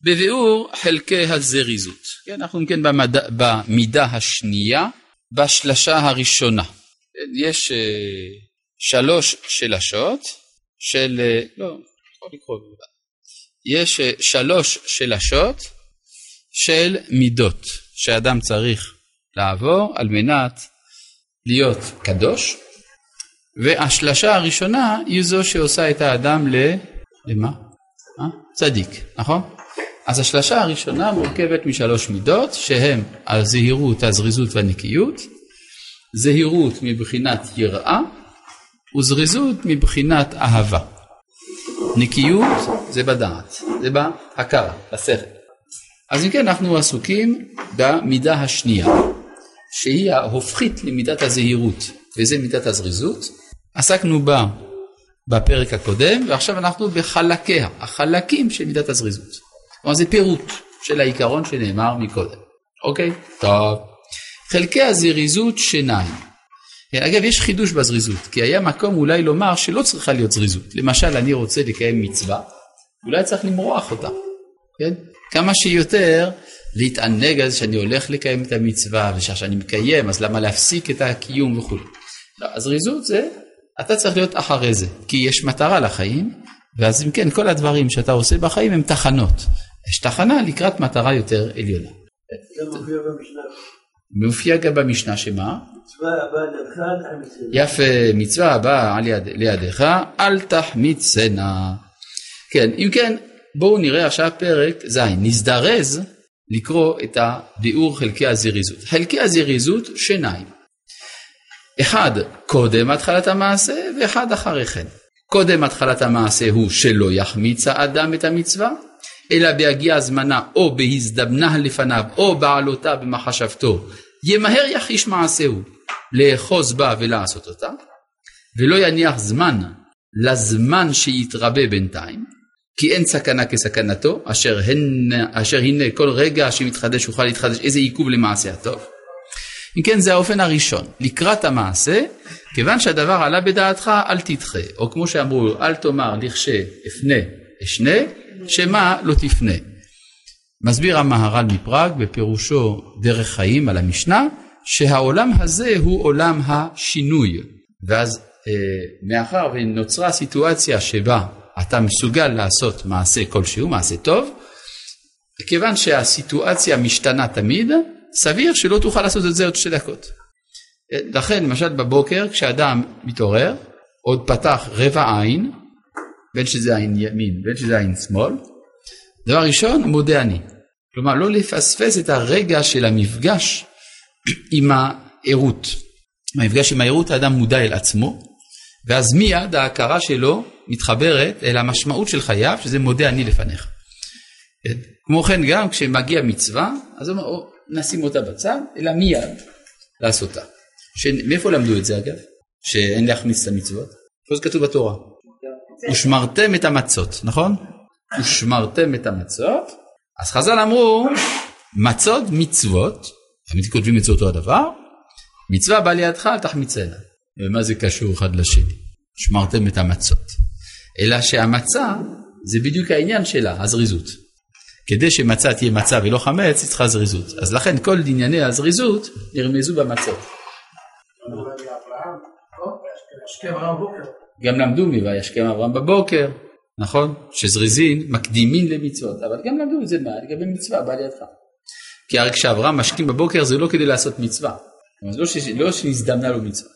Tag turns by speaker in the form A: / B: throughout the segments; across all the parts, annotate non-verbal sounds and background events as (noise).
A: בביאור חלקי הזריזות. כן, אנחנו כן במד... במידה השנייה, בשלשה הראשונה. יש uh, שלוש שלשות של, uh, לא, יכול לקרוא, יש uh, שלוש שלשות של מידות שאדם צריך לעבור על מנת להיות קדוש, והשלשה הראשונה היא זו שעושה את האדם ל... למה? אה? צדיק, נכון? אז השלשה הראשונה מורכבת משלוש מידות שהם הזהירות, הזריזות והנקיות, זהירות מבחינת יראה וזריזות מבחינת אהבה. נקיות זה בדעת, זה בהכרה, בשכל. אז אם כן אנחנו עסוקים במידה השנייה שהיא ההופכית למידת הזהירות וזה מידת הזריזות. עסקנו בה בפרק הקודם ועכשיו אנחנו בחלקיה, החלקים של מידת הזריזות. כלומר זה פירוט של העיקרון שנאמר מקודם. אוקיי? טוב. חלקי הזריזות שיניים. אגב, יש חידוש בזריזות, כי היה מקום אולי לומר שלא צריכה להיות זריזות. למשל, אני רוצה לקיים מצווה, אולי צריך למרוח אותה, כן? כמה שיותר להתענג על זה שאני הולך לקיים את המצווה, ושאני מקיים, אז למה להפסיק את הקיום וכו'. לא, הזריזות זה, אתה צריך להיות אחרי זה, כי יש מטרה לחיים, ואז אם כן, כל הדברים שאתה עושה בחיים הם תחנות. יש תחנה לקראת מטרה יותר עליונה.
B: מופיע
A: גם במשנה שמה? יפה, מצווה הבאה על יד, לידיך, אל תחמיצנה. כן, אם כן, בואו נראה עכשיו פרק ז', נזדרז לקרוא את הביאור חלקי הזריזות. חלקי הזריזות שניים. אחד קודם התחלת המעשה ואחד אחרי כן. קודם התחלת המעשה הוא שלא יחמיץ האדם את המצווה, אלא בהגיע זמנה או בהזדמנה לפניו או בעלותה במחשבתו, ימהר יחיש מעשהו לאחוז בה ולעשות אותה, ולא יניח זמן לזמן שיתרבה בינתיים, כי אין סכנה כסכנתו, אשר, הן, אשר הנה כל רגע שמתחדש יוכל להתחדש, איזה עיכוב למעשה הטוב. אם כן זה האופן הראשון, לקראת המעשה, כיוון שהדבר עלה בדעתך אל תדחה, או כמו שאמרו אל תאמר לכשה אפנה אשנה, שמה לא תפנה. מסביר המהר"ל מפראג בפירושו דרך חיים על המשנה, שהעולם הזה הוא עולם השינוי, ואז אה, מאחר ונוצרה סיטואציה שבה אתה מסוגל לעשות מעשה כלשהו, מעשה טוב, כיוון שהסיטואציה משתנה תמיד, סביר שלא תוכל לעשות את זה עוד שתי דקות. לכן למשל בבוקר כשאדם מתעורר, עוד פתח רבע עין, בין שזה עין ימין בין שזה עין שמאל, דבר ראשון מודה אני. כלומר לא לפספס את הרגע של המפגש עם הערות. המפגש עם הערות האדם מודע אל עצמו, ואז מיד ההכרה שלו מתחברת אל המשמעות של חייו, שזה מודה אני לפניך. כמו כן גם כשמגיע מצווה, אז נשים אותה בצד, אלא מיד לעשותה. ש... מאיפה למדו את זה אגב? שאין להחמיץ את המצוות? זה כתוב בתורה? ושמרתם את המצות, נכון? ושמרתם את המצות, אז חז"ל אמרו מצות מצוות, תמיד כותבים את זה אותו הדבר, מצווה בא לידך אל תחמיצנה. ומה זה קשור אחד לשני? שמרתם את המצות. אלא שהמצה זה בדיוק העניין שלה, הזריזות. כדי שמצה תהיה מצה ולא חמץ, היא צריכה זריזות. אז לכן כל ענייני הזריזות נרמזו במצות. גם למדו מ"וישכם אברהם בבוקר", נכון? שזריזין מקדימין למצוות, אבל גם למדו את זה מה? לגבי מצווה, בא לידך. כי הרי כשאברהם משכים בבוקר זה לא כדי לעשות מצווה, לא, ש... לא שהזדמנה לו מצווה.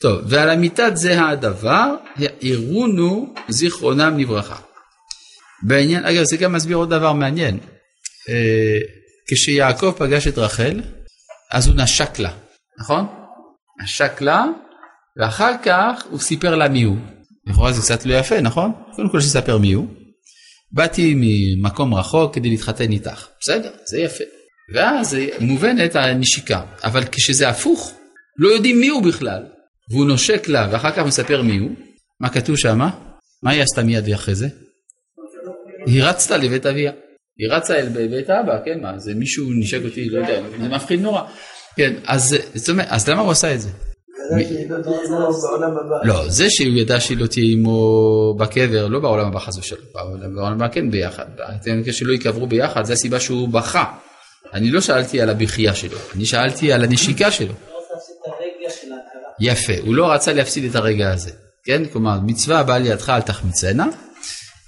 A: טוב, ועל אמיתת זה הדבר, העירונו זיכרונם לברכה. בעניין, אגב זה גם מסביר עוד דבר מעניין, אה, כשיעקב פגש את רחל, אז הוא נשק לה, נכון? נשק לה, ואחר כך הוא סיפר לה מי הוא. לכאורה זה קצת לא יפה, נכון? קודם כל שיספר מי הוא. באתי ממקום רחוק כדי להתחתן איתך. בסדר, זה יפה. ואז מובנת הנשיקה. אבל כשזה הפוך, לא יודעים מי הוא בכלל. והוא נושק לה ואחר כך מספר מי הוא. מה כתוב שמה? מה היא עשתה מיד אחרי זה? היא רצתה לבית אביה. היא רצה אל בית אבא, כן, מה, זה מישהו נשק אותי, לא יודע, זה מפחיד נורא. כן, אז, זאת אומרת, אז למה הוא עשה את זה?
B: לא בעולם הבא.
A: לא, זה שהוא ידע שהיא לא תהיה עמו בקבר, לא בעולם הבא חס ושלום, בעולם הבא כן ביחד, אתם שלא ייקברו ביחד, זה הסיבה שהוא בכה. אני לא שאלתי על הבכייה שלו, אני שאלתי על הנשיקה שלו. יפה, הוא לא רצה להפסיד את הרגע הזה, כן? כלומר, מצווה הבאה לידך אל תחמיצנה,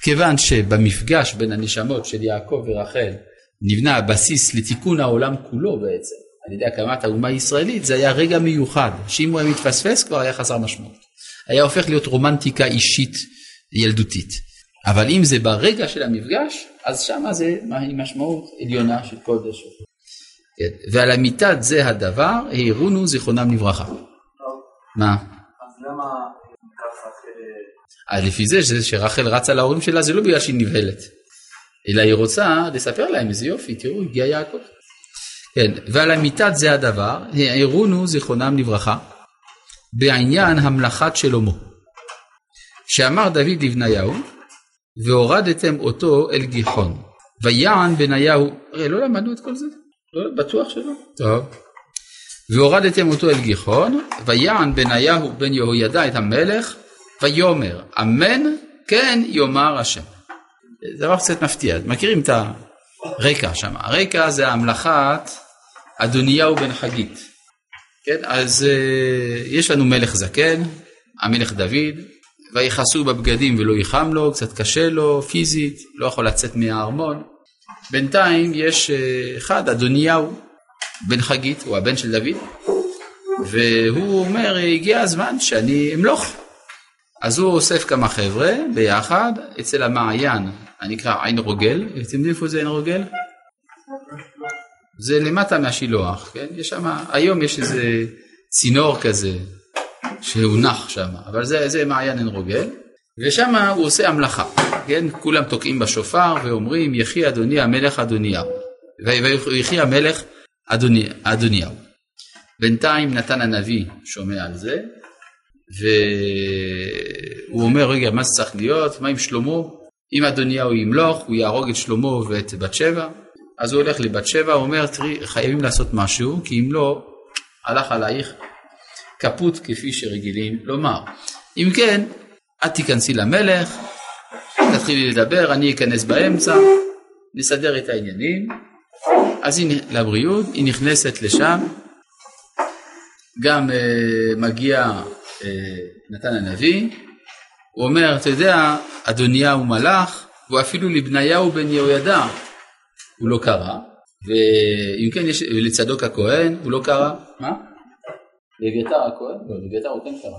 A: כיוון שבמפגש בין הנשמות של יעקב ורחל נבנה הבסיס לתיקון העולם כולו בעצם, על ידי הקמת האומה הישראלית, זה היה רגע מיוחד, שאם הוא היה מתפספס כבר היה חסר משמעות. היה הופך להיות רומנטיקה אישית ילדותית. אבל אם זה ברגע של המפגש, אז שמה זה משמעות עליונה של קודש. כן. ועל אמיתת זה הדבר, העירונו זיכרונם לברכה. מה?
B: אז למה.
A: אז לפי זה, שזה שרחל רצה להורים שלה, זה לא בגלל שהיא נבהלת, אלא היא רוצה לספר להם איזה יופי, תראו, הגיע יעקב. כן, ועל אמיתת זה הדבר, העירונו זיכרונם לברכה, בעניין המלאכת שלמה. שאמר דוד לבניהו, והורדתם אותו אל גיחון. ויען בניהו, הרי לא למדנו את כל זה? לא, בטוח שלא. טוב. והורדתם אותו אל גיחון, ויען בניהו בן יהוידע את המלך, ויאמר, אמן כן יאמר השם. דבר קצת מפתיע, מכירים את הרקע שם, הרקע זה המלאכת אדוניהו בן חגית. כן, אז uh, יש לנו מלך זקן, המלך דוד, ויכסו בבגדים ולא ייחם לו, קצת קשה לו פיזית, לא יכול לצאת מהארמון. בינתיים יש uh, אחד, אדוניהו בן חגית, הוא הבן של דוד, והוא אומר, הגיע הזמן שאני אמלוך. אז הוא אוסף כמה חבר'ה ביחד אצל המעיין הנקרא עין רוגל, אתם יודעים איפה זה עין רוגל? זה למטה מהשילוח, כן? יש שם, היום יש איזה צינור כזה שהונח שם, אבל זה, זה מעיין עין רוגל, ושם הוא עושה המלאכה, כן? כולם תוקעים בשופר ואומרים יחי אדוני המלך אדוניהו, ויחי המלך אדוני, אדוניהו. בינתיים נתן הנביא שומע על זה, והוא אומר רגע מה זה צריך להיות, מה עם שלמה? אם אדוניהו ימלוך הוא יהרוג את שלמה ואת בת שבע. אז הוא הולך לבת שבע, הוא אומר תראי חייבים לעשות משהו כי אם לא הלך עלייך כפות כפי שרגילים לומר. אם כן את תיכנסי למלך, תתחילי לדבר, אני אכנס באמצע, נסדר את העניינים, אז הנה לבריאות, היא נכנסת לשם, גם uh, מגיע נתן הנביא, הוא אומר, אתה יודע, אדוניהו מלאך, והוא אפילו לבניהו בן יהוידע, הוא לא קרא, ואם כן יש, לצדוק הכהן, הוא לא קרא, מה? לאביתר הכהן? לא, לאביתר הוא כן קרא.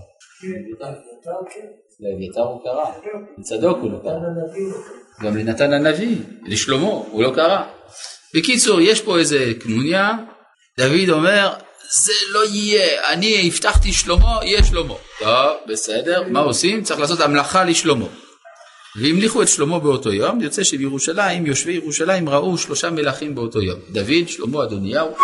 A: לאביתר הוא קרא, לצדוק הוא לא קרא. גם לנתן הנביא, לשלמה, הוא לא קרא. בקיצור, יש פה איזה קנוניה, דוד אומר, זה לא יהיה, אני הבטחתי שלמה, יהיה שלמה. טוב, בסדר, מה עושים? צריך לעשות המלאכה לשלמה. והמליכו את שלמה באותו יום, יוצא שבירושלים, יושבי ירושלים ראו שלושה מלכים באותו יום. דוד, שלמה, אדוניהו.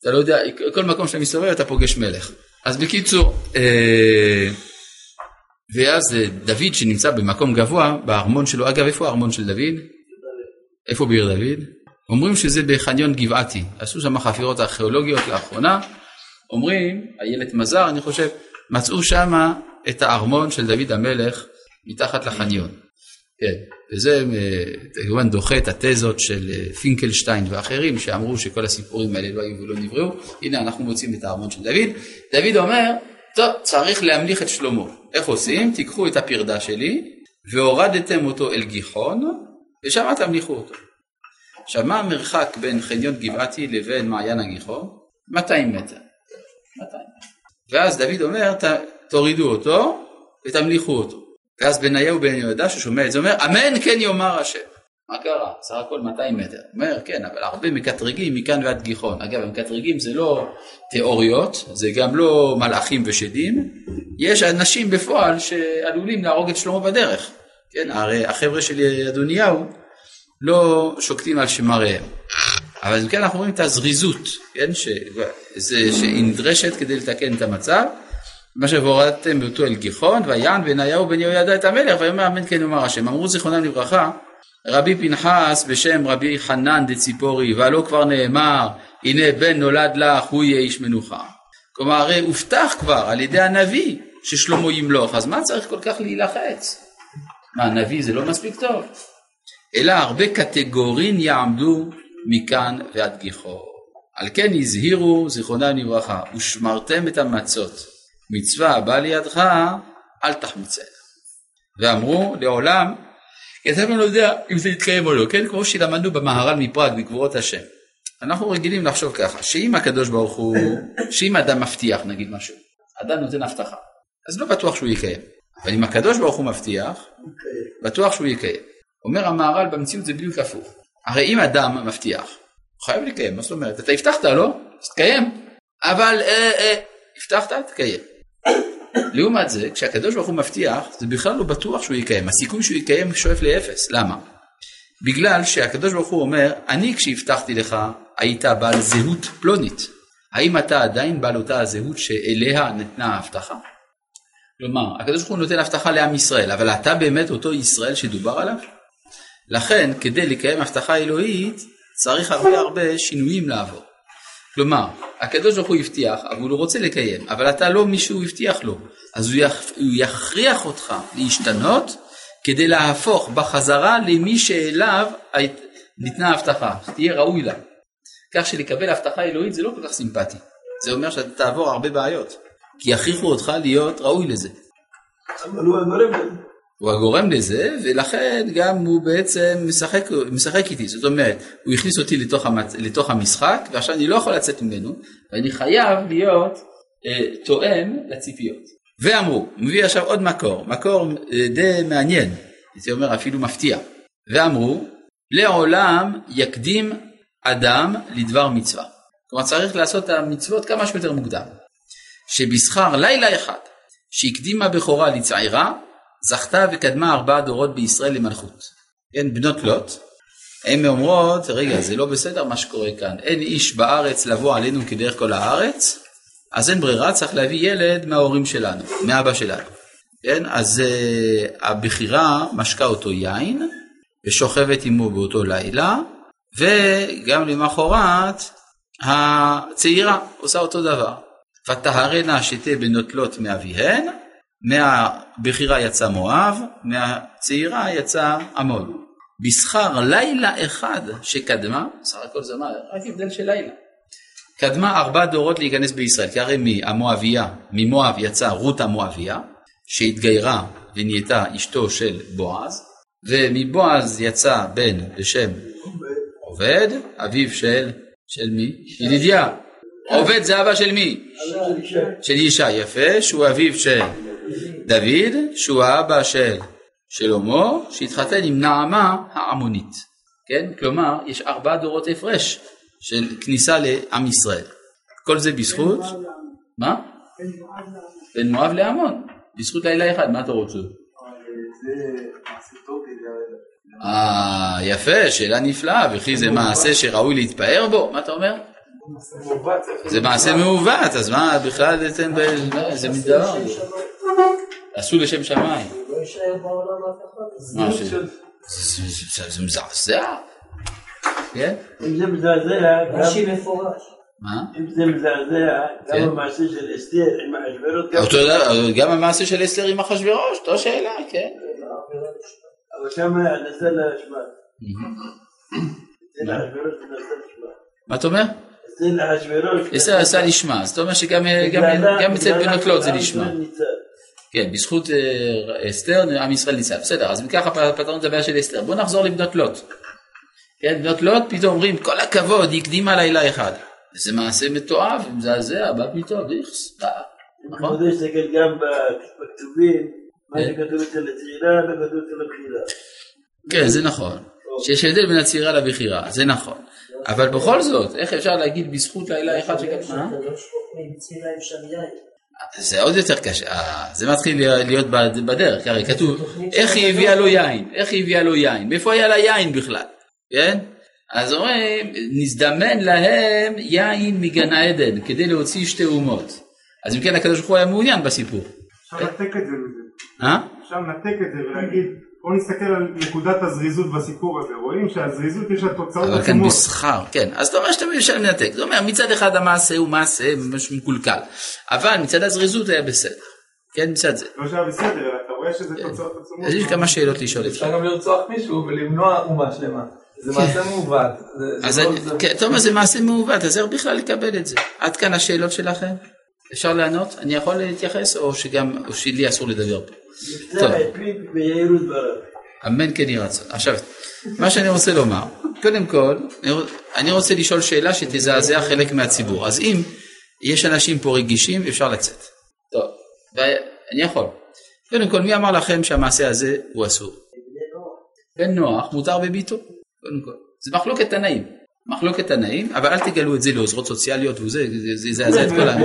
A: אתה לא יודע, כל מקום שאתה מסתובב אתה פוגש מלך. אז בקיצור, אה, ואז אה, דוד שנמצא במקום גבוה, בארמון שלו, אגב איפה הארמון של דוד? איפה בעיר דוד? אומרים שזה בחניון גבעתי, עשו שם חפירות ארכיאולוגיות לאחרונה, אומרים, איילת מזר אני חושב, מצאו שם את הארמון של דוד המלך מתחת לחניון. כן, וזה אה, כמובן דוחה את התזות של אה, פינקלשטיין ואחרים שאמרו שכל הסיפורים האלה לא היו ולא נבראו, הנה אנחנו מוצאים את הארמון של דוד. דוד אומר, טוב, צריך להמליך את שלמה. איך עושים? תיקחו את הפרדה שלי והורדתם אותו אל גיחון ושם תמליכו אותו. עכשיו מה המרחק בין חניון גבעתי לבין מעיין הגיחון? 200 מטר. 200 ואז דוד אומר תורידו אותו ותמליכו אותו. ואז בניהו בן יהודה ששומע את זה אומר אמן כן יאמר השם. מה קרה? סך הכל 200 מטר. אומר כן אבל הרבה מקטרגים מכאן ועד גיחון. אגב המקטרגים זה לא תיאוריות זה גם לא מלאכים ושדים יש אנשים בפועל שעלולים להרוג את שלמה בדרך. כן הרי החבר'ה של אדוניהו לא שוקטים על שמריהם. אבל אם כן אנחנו רואים את הזריזות, כן, שזה, שהיא נדרשת כדי לתקן את המצב. מה שהורדתם באותו אל גיחון, ויען בניהו בן יהוידע את המלך, ויאמר אמן כן יאמר השם. אמרו זיכרונם לברכה, רבי פנחס בשם רבי חנן דציפורי, והלא כבר נאמר, הנה בן נולד לך, הוא יהיה איש מנוחה. כלומר, הרי הובטח כבר על ידי הנביא ששלמה ימלוך, אז מה צריך כל כך להילחץ? מה, הנביא זה לא מספיק טוב? אלא הרבה קטגורין יעמדו מכאן ועד גיחו. על כן הזהירו, זיכרונם לברכה, ושמרתם את המצות. מצווה הבאה לידך, אל תחמיצנה. ואמרו לעולם, כי אתה לא יודע אם זה יתקיים או לא, כן? כמו שלמדנו במהר"ל מפראג, בגבורות השם. אנחנו רגילים לחשוב ככה, שאם הקדוש ברוך הוא, שאם אדם מבטיח נגיד משהו, אדם נותן הבטחה, אז לא בטוח שהוא יקיים. אבל אם הקדוש ברוך הוא מבטיח, בטוח שהוא יקיים. אומר המהר"ל במציאות זה בדיוק הפוך. הרי אם אדם מבטיח, הוא חייב לקיים, מה זאת אומרת? אתה הבטחת, לא? אז תקיים. אבל אה, אה, הבטחת, תקיים. לעומת זה, כשהקדוש ברוך הוא מבטיח, זה בכלל לא בטוח שהוא יקיים. הסיכוי שהוא יקיים שואף לאפס. למה? בגלל שהקדוש ברוך הוא אומר, אני כשהבטחתי לך, היית בעל זהות פלונית. האם אתה עדיין בעל אותה הזהות שאליה נתנה ההבטחה? כלומר, הקדוש ברוך הוא נותן הבטחה לעם ישראל, אבל אתה באמת אותו ישראל שדובר עליו? לכן, כדי לקיים הבטחה אלוהית, צריך הרבה הרבה שינויים לעבור. כלומר, הקדוש ברוך הוא הבטיח, אבל הוא רוצה לקיים, אבל אתה לא מי שהוא הבטיח לו, אז הוא, יכריח אותך להשתנות כדי להפוך בחזרה למי שאליו ניתנה ההבטחה, שתהיה ראוי לה. כך שלקבל הבטחה אלוהית זה לא כל כך סימפטי, זה אומר שאתה תעבור הרבה בעיות, כי יכריחו אותך להיות ראוי לזה.
B: אבל הוא.
A: הוא הגורם לזה, ולכן גם הוא בעצם משחק, משחק איתי, זאת אומרת, הוא הכניס אותי לתוך, המצ... לתוך המשחק, ועכשיו אני לא יכול לצאת ממנו, ואני חייב להיות אה, תואם לציפיות. ואמרו, מביא עכשיו עוד מקור, מקור אה, די מעניין, הייתי אומר אפילו מפתיע, ואמרו, לעולם יקדים אדם לדבר מצווה. כלומר צריך לעשות את המצוות כמה שיותר מוקדם. שבשכר לילה אחד שהקדימה בכורה לצעירה, זכתה וקדמה ארבעה דורות בישראל למלכות. כן, בנות לוט, הן אומרות, רגע, זה לא בסדר מה שקורה כאן, אין איש בארץ לבוא עלינו כדרך כל הארץ, אז אין ברירה, צריך להביא ילד מההורים שלנו, מאבא שלנו. כן, אז uh, הבכירה משקה אותו יין, ושוכבת עמו באותו לילה, וגם למחרת הצעירה עושה אותו דבר. ותהרנה שתי בנות לוט מאביהן, מהבכירה יצא מואב, מהצעירה יצא עמון. בשכר לילה אחד שקדמה, סך הכל זה מה, רק הבדל של לילה. קדמה ארבע דורות להיכנס בישראל, כי הרי מהמואביה, ממואב יצא רות המואביה, שהתגיירה ונהייתה אשתו של בועז, ומבועז יצא בן בשם עובד, אביו של, של מי? ידידיה. עובד זה אבא של מי? של ישי, יפה, שהוא אביו של דוד, שהוא האבא של שלמה, שהתחתן עם נעמה העמונית. כן? כלומר, יש ארבעה דורות הפרש של כניסה לעם ישראל. כל זה בזכות, מה? בין מואב לעמון, בזכות לילה אחד, מה אתה רוצה? אה, יפה, שאלה נפלאה, וכי זה מעשה שראוי להתפאר בו? מה אתה אומר? זה מעשה מעוות, אז מה בכלל אתם, זה מדבר? עשו לשם שמיים. מה זה מזעזע. כן?
B: אם זה מזעזע,
C: רש"י מפורש.
A: מה?
B: אם זה מזעזע,
A: כן.
B: גם המעשה של אסתר עם אחשוורוש,
A: גם המעשה של אסתר עם אחשוורוש, אותו שאלה, כן.
B: אבל שם נעשה לאשמה.
A: מה אתה אומר?
B: אצל אחשוורוש.
A: אסתר עשה לשמה, זאת אומרת שגם גם- גם אצל בנות לוט זה לשמה. כן, בזכות אה, אסתר עם ישראל ניצב. בסדר, אז אם ככה פתרנו את הבעיה של אסתר. בואו נחזור לבנות לוט. כן, בנות לוט פתאום אומרים, כל הכבוד, היא הקדימה לילה אחד. זה מעשה מתועב, מזעזע, מה פתאום, איכס. אה, נכון?
B: כבודו יסתכל גם בכתובים, מה
A: כן.
B: שכתוב אצל הצעירה לא כתוב אצל הבחירה.
A: כן, זה נכון. שיש הבדל בין הצעירה לבכירה, זה נכון. אבל בכל זאת, איך אפשר להגיד בזכות לילה אחד שקדמה? זה עוד יותר קשה, אה, זה מתחיל להיות בד- בדרך, הרי כתוב, איך היא הביאה לו יין, איך היא הביאה לו יין, מאיפה היה לה יין בכלל, כן? אז אומרים, נזדמן להם יין מגן העדן, כדי להוציא שתי אומות. אז אם כן, הקדוש ברוך הוא היה מעוניין בסיפור.
D: אפשר לנתק את זה מזה.
A: אה?
D: אפשר לנתק את זה ולהגיד, בואו נסתכל על נקודת הזריזות בסיפור הזה, רואים שהזריזות יש לה תוצאות
A: אבל כאן
D: עצומות.
A: בשכר, כן. אז אתה אומר שאתה אפשר לנתק. זאת אומרת, מצד אחד המעשה הוא מעשה ממש מקולקל, אבל מצד הזריזות היה בסדר. כן, מצד זה.
D: לא שהיה בסדר, אלא אתה רואה שזה תוצאות עצומות.
A: אז יש כמה שאלות לשאול.
E: אפשר גם לרצוח מישהו ולמנוע אומה שלמה. זה מעשה מעוות. זה-
A: אז
E: זה לא- זה-
A: כן, אתה אומר זה מעשה מעוות, אז איך בכלל לקבל את זה? עד כאן השאלות שלכם? אפשר לענות? אני יכול להתייחס או שגם, או שלי אסור לדבר פה?
B: נפתח את פיו ביהירות דבריו.
A: אמן כן יהי רצון. עכשיו, מה שאני רוצה לומר, קודם כל, אני רוצ- אני רוצה לשאול שאלה שתזעזע חלק מהציבור. אז אם יש אנשים פה רגישים, אפשר לצאת. טוב, ואני יכול. קודם כל, מי אמר לכם שהמעשה הזה הוא אסור? בן נוח מותר בביתו, קודם כל. זה מחלוקת תנאים. מחלוקת תנאים, אבל אל תגלו את זה לעוזרות סוציאליות וזה, זה- יזעזע את כל ה...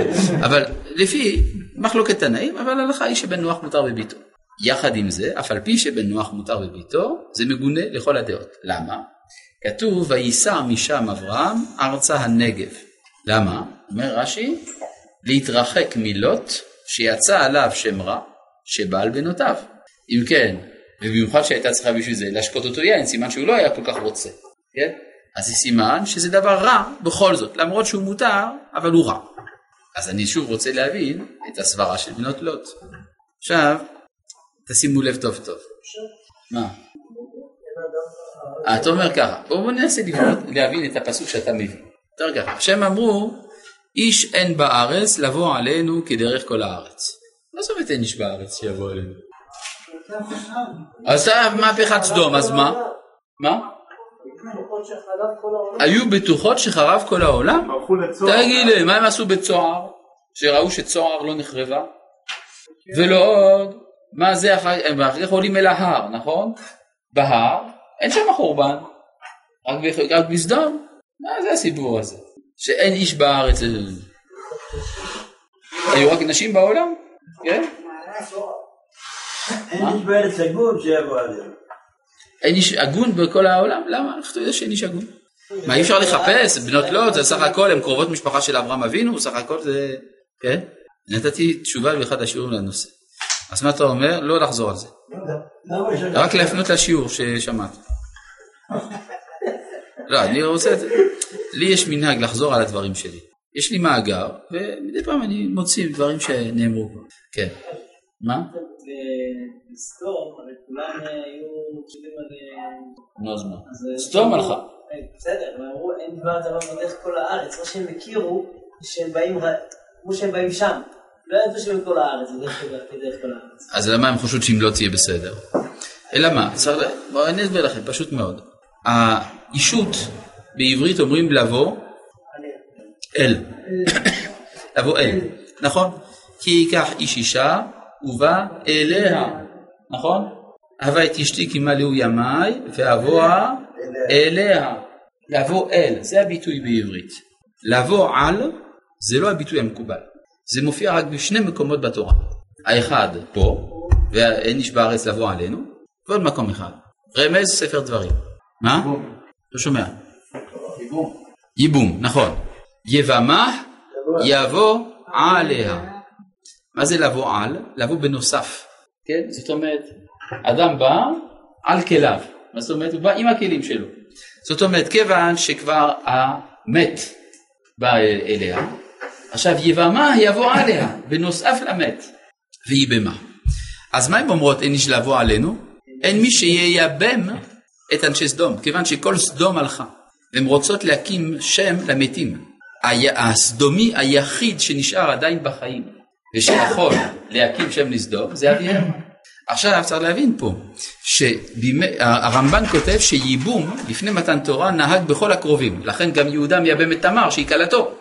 A: אבל לפי מחלוקת תנאים, אבל ההלכה היא שבן נוח מותר בביתו. יחד עם זה, אף על פי שבן נוח מותר בביתו, זה מגונה לכל הדעות. למה? כתוב, וייסע משם אברהם ארצה הנגב. למה? אומר רש"י, להתרחק מלוט, שיצא עליו שם רע, שבא על בנותיו. אם כן, ובמיוחד שהייתה צריכה בשביל זה להשקות אותו יין, סימן שהוא לא היה כל כך רוצה, כן? אז זה סימן שזה דבר רע בכל זאת, למרות שהוא מותר, אבל הוא רע. אז אני שוב רוצה להבין את הסברה של בנות לוט. עכשיו, תשימו לב טוב טוב. מה? אה, אתה אומר ככה, בואו בוא ננסה להבין את הפסוק שאתה מבין. יותר ככה, שהם אמרו, איש אין בארץ לבוא עלינו כדרך כל הארץ. מה זאת אומרת אין איש בארץ שיבוא עלינו? אז אתה מהפכת סדום, אז מה? מה? היו בטוחות שחרב כל העולם? תגיד לי, מה הם עשו בצוהר? שראו שצוהר לא נחרבה? ולא עוד, מה זה, אחר הם אחר כך עולים אל ההר, נכון? בהר, אין שם חורבן, רק בסדום. מה זה הסיפור הזה? שאין איש בארץ. היו רק נשים בעולם? כן?
B: אין איש בארץ הגון שיבוא עליהם.
A: אין איש הגון בכל העולם? למה? איך אתה יודע שאין איש הגון? מה אי אפשר לחפש? בנות לוט זה סך הכל הם קרובות משפחה של אברהם אבינו, סך הכל זה... כן? נתתי תשובה באחד השיעורים לנושא. אז מה אתה אומר? לא לחזור על זה. רק להפנות לשיעור ששמעת. לא, אני רוצה... לי יש מנהג לחזור על הדברים שלי. יש לי מאגר, ומדי פעם אני מוציא דברים שנאמרו. כן. מה?
F: בסדום, הרי כולם אה, היו חושבים על... אה,
A: נו, אז מה?
F: אה,
A: סדום הלכה.
F: אה, בסדר, הם אמרו אין דבר דבר בדרך כל הארץ, מה שהם הכירו, שהם באים, כמו שהם באים שם. לא ידעו שהם כל הארץ, בדרך כל- הארץ.
A: אז למה הם חושבים שאם לא תהיה בסדר? אלא מה? צריך בואו אני אסביר לכם, פשוט מאוד. האישות בעברית אומרים לבוא אל. (coughs) לבוא אל, נכון? כי ייקח איש אישה ובא אליה, נכון? הווה את אשתי כי מלאו ימיי ואבוה אליה. לבוא אל, זה הביטוי בעברית. לבוא על זה לא הביטוי המקובל. זה מופיע רק בשני מקומות בתורה. האחד פה, ואין איש בארץ לבוא עלינו, ועוד מקום אחד. רמז ספר דברים. מה? לא שומע. ייבום, נכון. יבמה יבוא עליה. מה זה לבוא על? לבוא בנוסף. כן? זאת אומרת, אדם בא על כליו. מה זאת אומרת? הוא בא עם הכלים שלו. זאת אומרת, כיוון שכבר המת בא אל- אליה, עכשיו יבמה יבוא עליה, בנוסף למת, ויבמה. אז מה הן אומרות אין איש לבוא עלינו? אין מי שייבם את אנשי סדום, כיוון שכל סדום הלכה, והן רוצות להקים שם למתים. הסדומי היחיד שנשאר עדיין בחיים, ושיכול להקים שם לסדום, זה אביהם. עכשיו צריך להבין פה, שהרמב"ן כותב שייבום לפני מתן תורה נהג בכל הקרובים, לכן גם יהודה מייבם את תמר שהיא כלתו,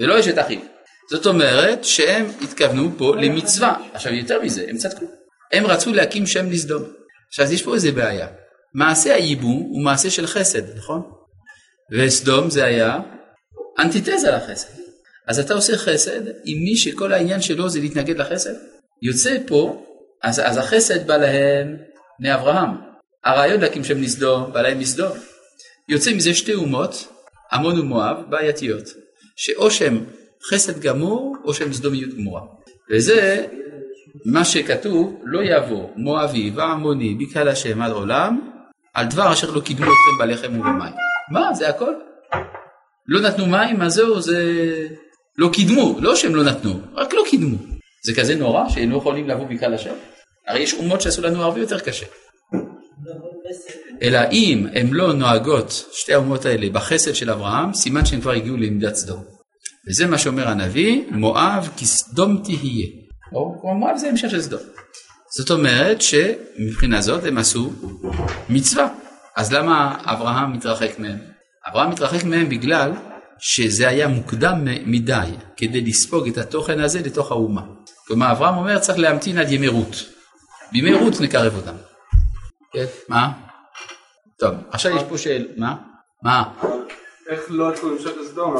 A: ולא אשת אחיו. זאת אומרת שהם התכוונו פה למצווה. עכשיו יותר מזה, הם צדקו. הם רצו להקים שם לסדום. עכשיו יש פה איזה בעיה. מעשה הייבום הוא מעשה של חסד, נכון? וסדום זה היה אנטיתזה לחסד. אז אתה עושה חסד עם מי שכל העניין שלו זה להתנגד לחסד. יוצא פה, אז, אז החסד בא להם מאברהם. הרעיון להקים שם לסדום בא להם מסדום. יוצא מזה שתי אומות, עמון ומואב, בעייתיות. שאו שהם חסד גמור או שהם סדומיות גמורה. וזה מה שכתוב, לא יבוא מואבי ועמוני בקהל השם עד עולם, על דבר אשר לא קידמו אתכם בלחם ובמים. מה, זה הכל? לא נתנו מים, אז זהו, זה... לא קידמו, לא שהם לא נתנו, רק לא קידמו. זה כזה נורא שהם לא יכולים לבוא בקהל השם? הרי יש אומות שעשו לנו הרבה יותר קשה. אלא אם הם לא נוהגות, שתי האומות האלה, בחסד של אברהם, סימן שהם כבר הגיעו לעמדת סדום. וזה מה שאומר הנביא, מואב כסדום תהיה. או מואב זה המשך של סדום. זאת אומרת שמבחינה זאת הם עשו מצווה. אז למה אברהם מתרחק מהם? אברהם מתרחק מהם בגלל שזה היה מוקדם מדי כדי לספוג את התוכן הזה לתוך האומה. כלומר אברהם אומר צריך להמתין עד ימי רות. בימי רות נקרב אותם. כן, מה? טוב, עכשיו יש פה שאלה, מה? מה?
D: איך לא עשו המשך לסדום?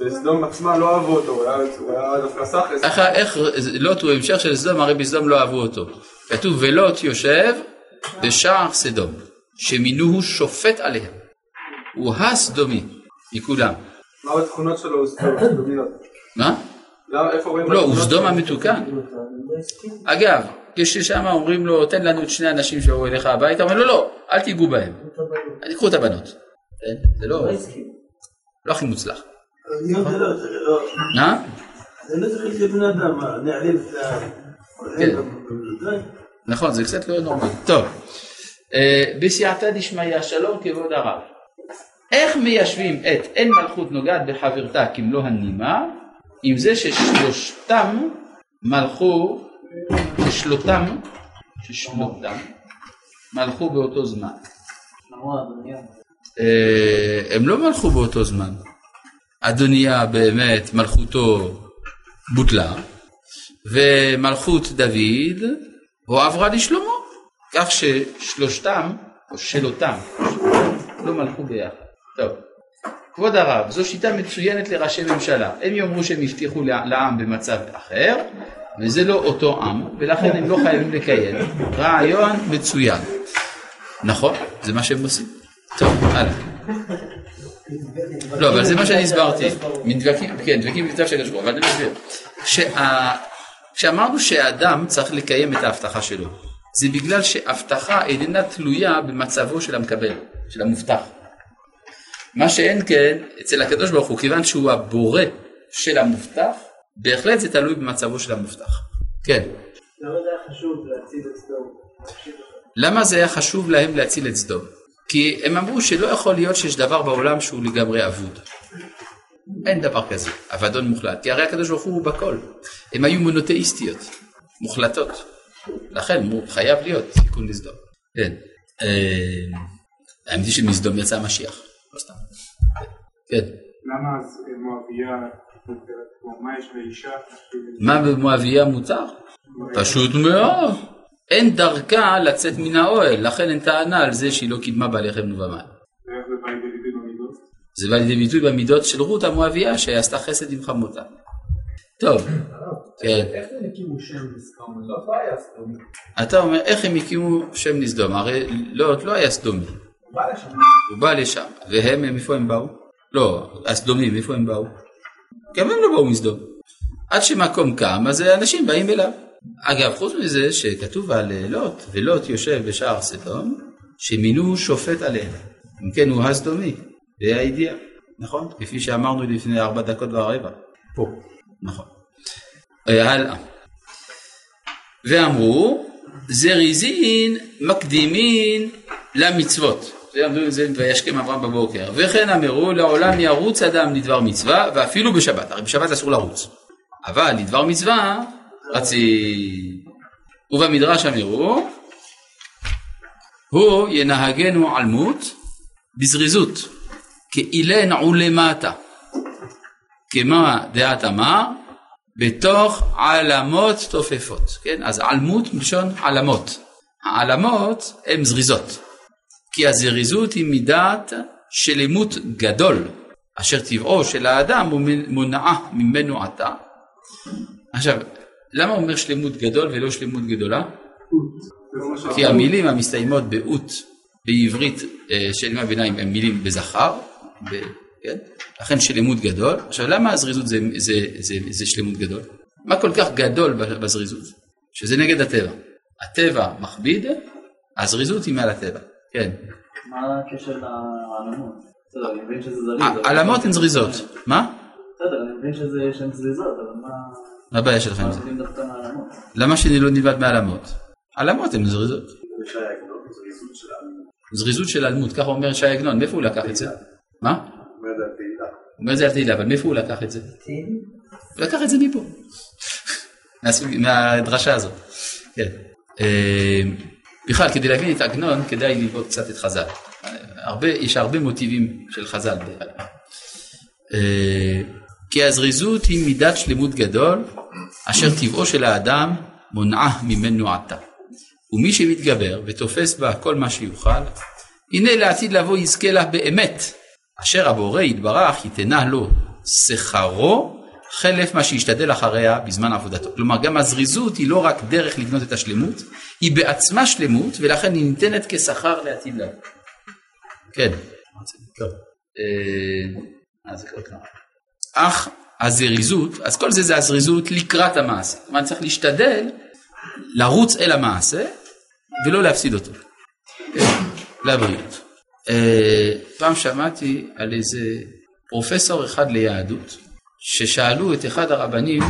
D: בסדום עצמה לא אהבו אותו, הוא היה דווקא.
A: איך, איך לוט הוא המשך של סדום, הרי בסדום לא אהבו אותו. כתוב ולוט יושב בשער סדום, שמינוהו שופט עליהם. הוא הסדומי מכולם.
D: מה התכונות שלו הוא סדומיות?
A: מה?
D: רואים...
A: לא, הוא סדום המתוקן. אגב, כששם אומרים לו, תן לנו את שני האנשים שבאו אליך הביתה, אומר לו, לא, אל תיגעו בהם. תיקחו את הבנות. כן? זה לא לא הכי מוצלח.
B: לא, לא,
A: מה?
B: זה לא צריך להיות בן אדם, מה, נעלם את ה...
A: נכון, זה קצת לא נורמלי. טוב, אה, בסייעתא דשמיא, שלום כבוד הרב. איך מיישבים את אין מלכות נוגעת בחברתה כמלוא הנימה, עם זה ששלושתם מלכו, ששלותם, ששלותם, מלכו באותו זמן. אה, הם לא מלכו באותו זמן. אדוניה באמת מלכותו בוטלה, ומלכות דוד הועברה לשלמה, כך ששלושתם, או שלותם, לא מלכו ביחד. טוב, כבוד הרב, זו שיטה מצוינת לראשי ממשלה. הם יאמרו שהם הבטיחו לעם במצב אחר, וזה לא אותו עם, ולכן הם לא חייבים לקיים. רעיון מצוין. נכון, זה מה שהם עושים. טוב, הלאה. לא, אבל זה מה שאני הסברתי. מדבקים, כן, דבקים בכתב של הקדוש אבל אני מסביר. כשאמרנו שהאדם צריך לקיים את ההבטחה שלו, זה בגלל שהבטחה איננה תלויה במצבו של המקבל, של המובטח. מה שאין כן, אצל הקדוש ברוך הוא, כיוון שהוא הבורא של המובטח, בהחלט זה תלוי במצבו של המובטח. כן.
C: למה זה היה חשוב להציל את סדום?
A: למה זה היה חשוב להם להציל את סדום? כי הם אמרו שלא יכול להיות שיש דבר בעולם שהוא לגמרי אבוד. אין דבר כזה, אבדון מוחלט, כי הרי הקדוש ברוך הוא בכל. הם היו מונותאיסטיות, מוחלטות. לכן הוא חייב להיות תיקון לסדום. כן. אה, האמת היא שמסדום יצא המשיח, לא סתם. כן.
D: למה אז מואביה, מה יש לאישה?
A: מה במואביה מותר? פשוט מאוד. אין דרכה לצאת מן האוהל, לכן אין טענה על זה שהיא לא קידמה בלחם ובמים.
D: ואיך זה בא לידי ביטוי במידות?
A: זה בא לידי ביטוי במידות של רות המואביה שעשתה חסד עם חמותה. טוב, כן.
E: איך הם הקימו שם לסדום? לא לא היה סדומי.
A: אתה אומר איך הם הקימו שם לסדום, הרי לא, לא היה סדומי,
E: הוא בא לשם.
A: הוא בא לשם, והם, מאיפה הם באו? לא, הסדומים, מאיפה הם באו? גם הם לא באו מסדום. עד שמקום קם, אז אנשים באים אליו. אגב, חוץ מזה שכתוב על לוט, ולוט יושב בשער סדום, שמינו שופט עליהם. אם כן הוא הסדומי, זה הידיעה, נכון? כפי שאמרנו לפני ארבע דקות ורבע. פה, נכון. אה, הלאה. ואמרו, זריזין מקדימין למצוות. אמרו את זה וישכם אברהם בבוקר. וכן אמרו, לעולם ירוץ אדם לדבר מצווה, ואפילו בשבת. הרי בשבת אסור לרוץ. אבל לדבר מצווה רצים. ובמדרש אמרו, הוא ינהגנו עלמות בזריזות, כאילן עולמטה, כמה דעת אמר, בתוך עלמות תופפות, כן? אז עלמות מלשון עלמות. העלמות הן זריזות, כי הזריזות היא מידת שלמות גדול, אשר טבעו של האדם הוא מונעה ממנו עתה. עכשיו, למה הוא אומר שלמות גדול ולא שלמות גדולה? כי המילים המסתיימות באות בעברית אה, של ימי הביניים הן מילים בזכר, ב, כן? לכן שלמות גדול. עכשיו למה הזריזות זה, זה, זה, זה שלמות גדול? מה כל כך גדול בזריזות? שזה נגד הטבע. הטבע מכביד, הזריזות היא מעל הטבע. כן.
C: מה הקשר לעלמות? בסדר, אני מבין שזה זריז.
A: העלמות הן זריזות. מה?
C: בסדר, אני מבין שזה שהן זריזות, אבל מה...
A: מה הבעיה שלך
C: מה
A: עם זה?
C: לומדים דווקא מהעלמות?
A: למה שאני לא נלמד מהעלמות? העלמות הן זריזות.
B: זריזות של
A: אלמות, ככה אומר שי עגנון, מאיפה הוא לקח את זה? מה?
B: אומר את זה על תהילה.
A: הוא אומר את זה על תהילה, אבל מאיפה הוא לקח את זה? הוא לקח את זה מפה. (laughs) מהדרשה הזאת. כן. בכלל, כדי להבין את עגנון, כדאי ללמוד קצת את חז"ל. הרבה, יש הרבה מוטיבים של חז"ל. אה, כי הזריזות היא מידת שלמות גדול, אשר טבעו של האדם מונעה ממנו עתה. ומי שמתגבר ותופס בה כל מה שיוכל, הנה לעתיד לבוא יזכה לה באמת, אשר הבורא יתברך ייתנה לו שכרו חלף מה שישתדל אחריה בזמן עבודתו. כלומר גם הזריזות היא לא רק דרך לבנות את השלמות, היא בעצמה שלמות ולכן היא ניתנת כשכר לעתיד לבוא. כן. אה, קרה. אך הזריזות, אז כל זה זה הזריזות לקראת המעשה. כלומר צריך להשתדל לרוץ אל המעשה ולא להפסיד אותו. לבריאות. אה, פעם שמעתי על איזה פרופסור אחד ליהדות, ששאלו את אחד הרבנים,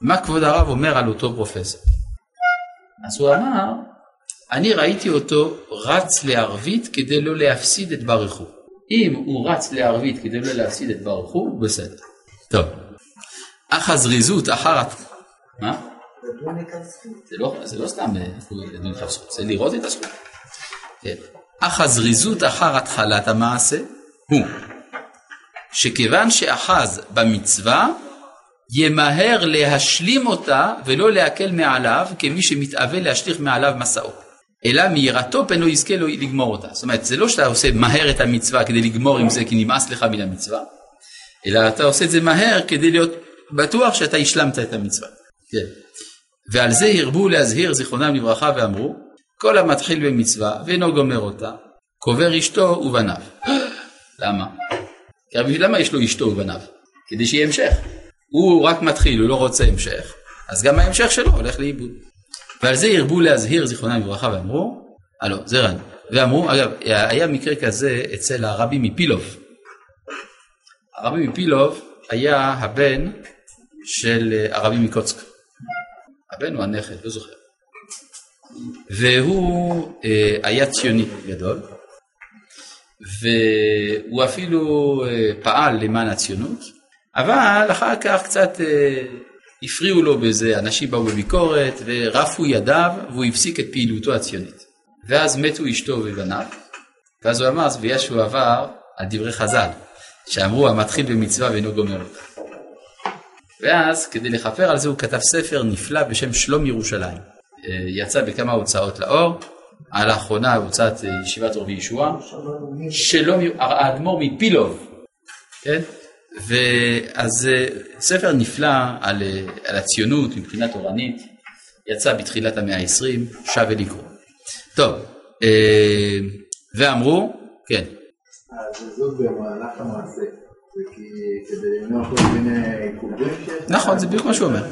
A: מה כבוד הרב אומר על אותו פרופסור? אז הוא אמר, אני ראיתי אותו רץ לערבית כדי לא להפסיד את ברכו. אם הוא רץ לערבית כדי לא להפסיד את ברכו, בסדר. טוב. אך הזריזות אחר... מה? זה לא, זה לא סתם אה, זה לראות את הזכות. כן. אך הזריזות אחר התחלת המעשה הוא שכיוון שאחז במצווה, ימהר להשלים אותה ולא להקל מעליו כמי שמתאווה להשליך מעליו מסעו. אלא מיראתו פן לא יזכה לו לגמור אותה. זאת אומרת, זה לא שאתה עושה מהר את המצווה כדי לגמור עם זה כי נמאס לך מן המצווה, אלא אתה עושה את זה מהר כדי להיות בטוח שאתה השלמת את המצווה. כן. ועל זה הרבו להזהיר זיכרונם לברכה ואמרו, כל המתחיל במצווה ואינו גומר אותה, קובר אשתו ובניו. (gasps) למה? כי הרי למה יש לו אשתו ובניו? כדי שיהיה המשך. הוא רק מתחיל, הוא לא רוצה המשך, אז גם ההמשך שלו הולך לאיבוד. ועל זה הרבו להזהיר זיכרונם לברכה ואמרו, אה לא, זה רן. ואמרו, אגב, היה מקרה כזה אצל הרבי מפילוב. הרבי מפילוב היה הבן של הרבי מקוצק. הבן הוא הנכד, לא זוכר. והוא אה, היה ציוני גדול, והוא אפילו אה, פעל למען הציונות, אבל אחר כך קצת אה, הפריעו לו בזה, אנשים באו בביקורת ורפו ידיו והוא הפסיק את פעילותו הציונית. ואז מתו אשתו ובניו, ואז הוא אמר, אז בגלל שהוא עבר על דברי חז"ל, שאמרו המתחיל במצווה ואינו גומר אותה. ואז כדי לכפר על זה הוא כתב ספר נפלא בשם שלום ירושלים. אה, יצא בכמה הוצאות לאור, על האחרונה הוצאת ישיבת ערבי ישועה, שלום, האדמו"ר מפילוב, כן? ואז אה, ספר נפלא על, אה, על הציונות מבחינה תורנית, יצא בתחילת המאה ה-20, שווה לקרוא. טוב, אה, ואמרו, כן,
E: הזריזות במהלך המעשה, זה כי כדי למנוע כל מיני עיכובים שיש...
A: נכון, זה בדיוק מה שהוא אומר.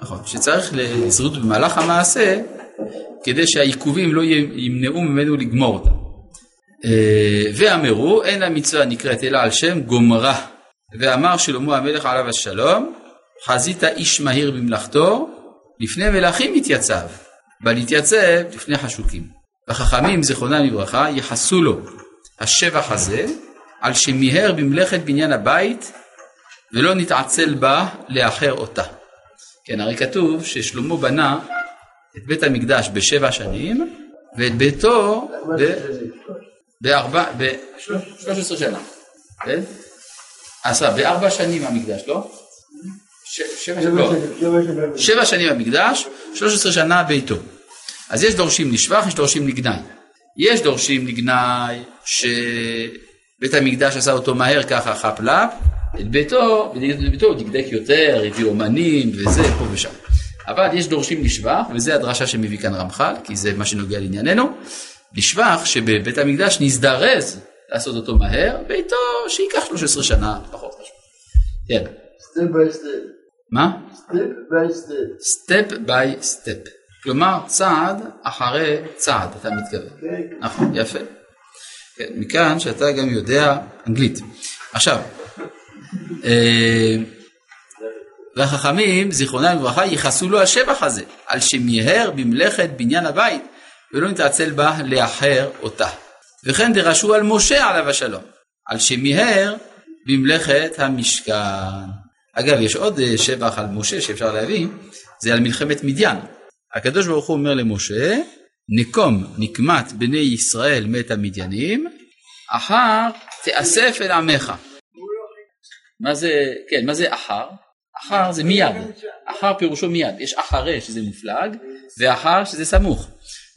A: נכון, שצריך לזריזות במהלך המעשה, כדי שהעיכובים לא ימנעו ממנו לגמור אותה. אה, ואמרו, אין המצווה נקראת אלא על שם גומרה. ואמר שלמה המלך עליו השלום, חזית איש מהיר במלאכתו, לפני מלכים יתייצב, בל יתייצב לפני חשוקים. וחכמים זיכרונם לברכה יחסו לו השבח הזה על שמיהר במלאכת בניין הבית ולא נתעצל בה לאחר אותה. כן, הרי כתוב ששלמה בנה את בית המקדש בשבע שנים ואת ביתו ב... בארבע, בשלוש עשרה שנה, כן? עשה, בארבע שנים המקדש, לא? ש- שבע שנים, לא. שבע שנים המקדש, שלוש עשרה שנה ביתו. אז יש דורשים לשבח, יש דורשים לגנאי. יש דורשים לגנאי שבית המקדש עשה אותו מהר ככה חאפ לאפ, את ביתו, את ביתו הוא דקדק יותר, הביא אומנים וזה פה ושם. אבל יש דורשים לשבח, וזה הדרשה שמביא כאן רמח"ל, כי זה מה שנוגע לענייננו, לשבח שבבית המקדש נזדרז לעשות אותו מהר, ביתו שייקח 13 שנה פחות חשוב. כן.
B: step by step.
A: מה?
B: step by step.
A: step by step. כלומר צעד אחרי צעד אתה מתכוון. נכון, יפה. כן, מכאן שאתה גם יודע אנגלית. עכשיו, אה, והחכמים, זיכרונם לברכה, ייחסו לו השבח הזה, על שמיהר במלאכת בניין הבית, ולא נתעצל בה לאחר אותה. וכן דרשו על משה עליו השלום, על שמיהר במלאכת המשכן. אגב, יש עוד אה, שבח על משה שאפשר להביא, זה על מלחמת מדיין. הקדוש ברוך הוא אומר למשה, נקום נקמת בני ישראל מת המדיינים, אחר תאסף אל עמך. מה זה, כן, מה זה אחר? אחר זה מיד, אחר פירושו מיד, יש אחרי שזה מופלג, ואחר שזה סמוך.